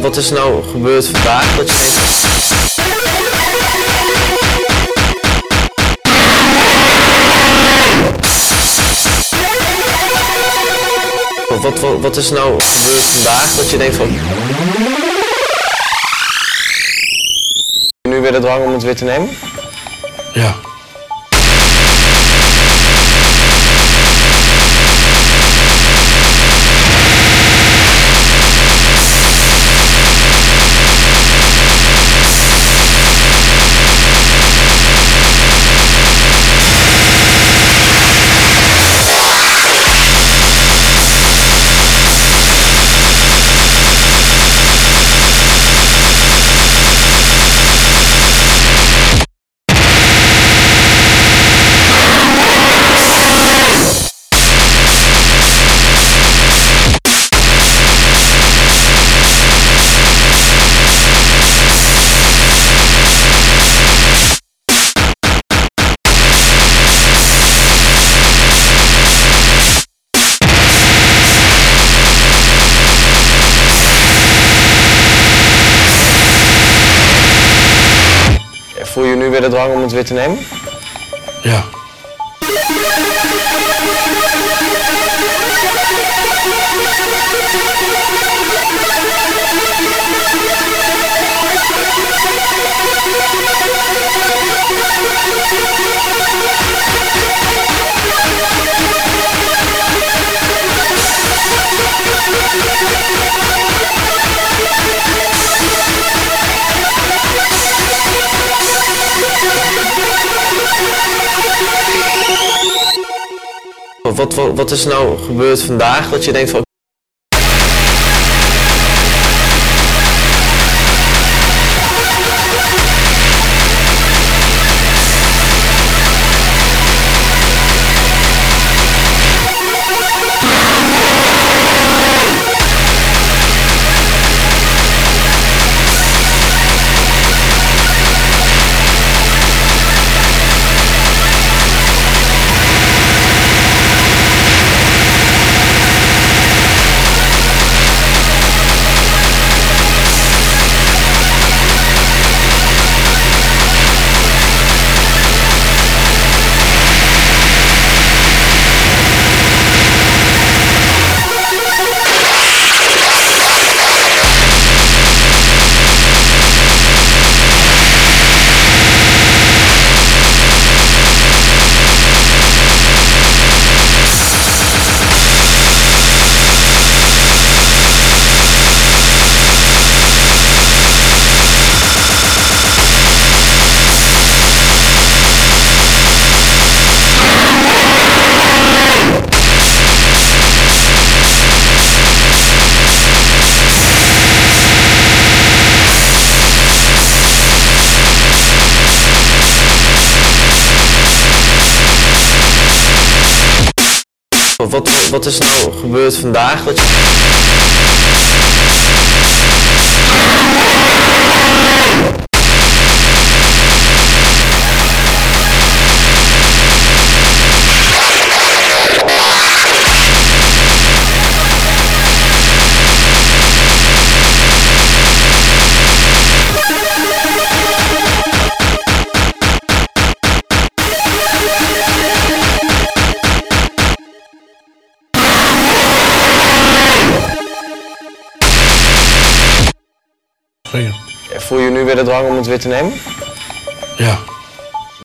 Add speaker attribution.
Speaker 1: wat is nou gebeurd vandaag? Dat je denkt, wat, wat, wat is nou gebeurd vandaag? Dat je denkt van... Nu weer de drang om het weer te nemen?
Speaker 2: Ja.
Speaker 1: Voel je nu weer de drang om het weer te nemen?
Speaker 2: Ja.
Speaker 1: Wat, wat, wat is nou gebeurd vandaag? Dat je denkt van... Wat, wat, is nou gebeurd vandaag? Je...
Speaker 2: Goeie.
Speaker 1: Voel je nu weer de drang om het weer te nemen?
Speaker 2: Ja.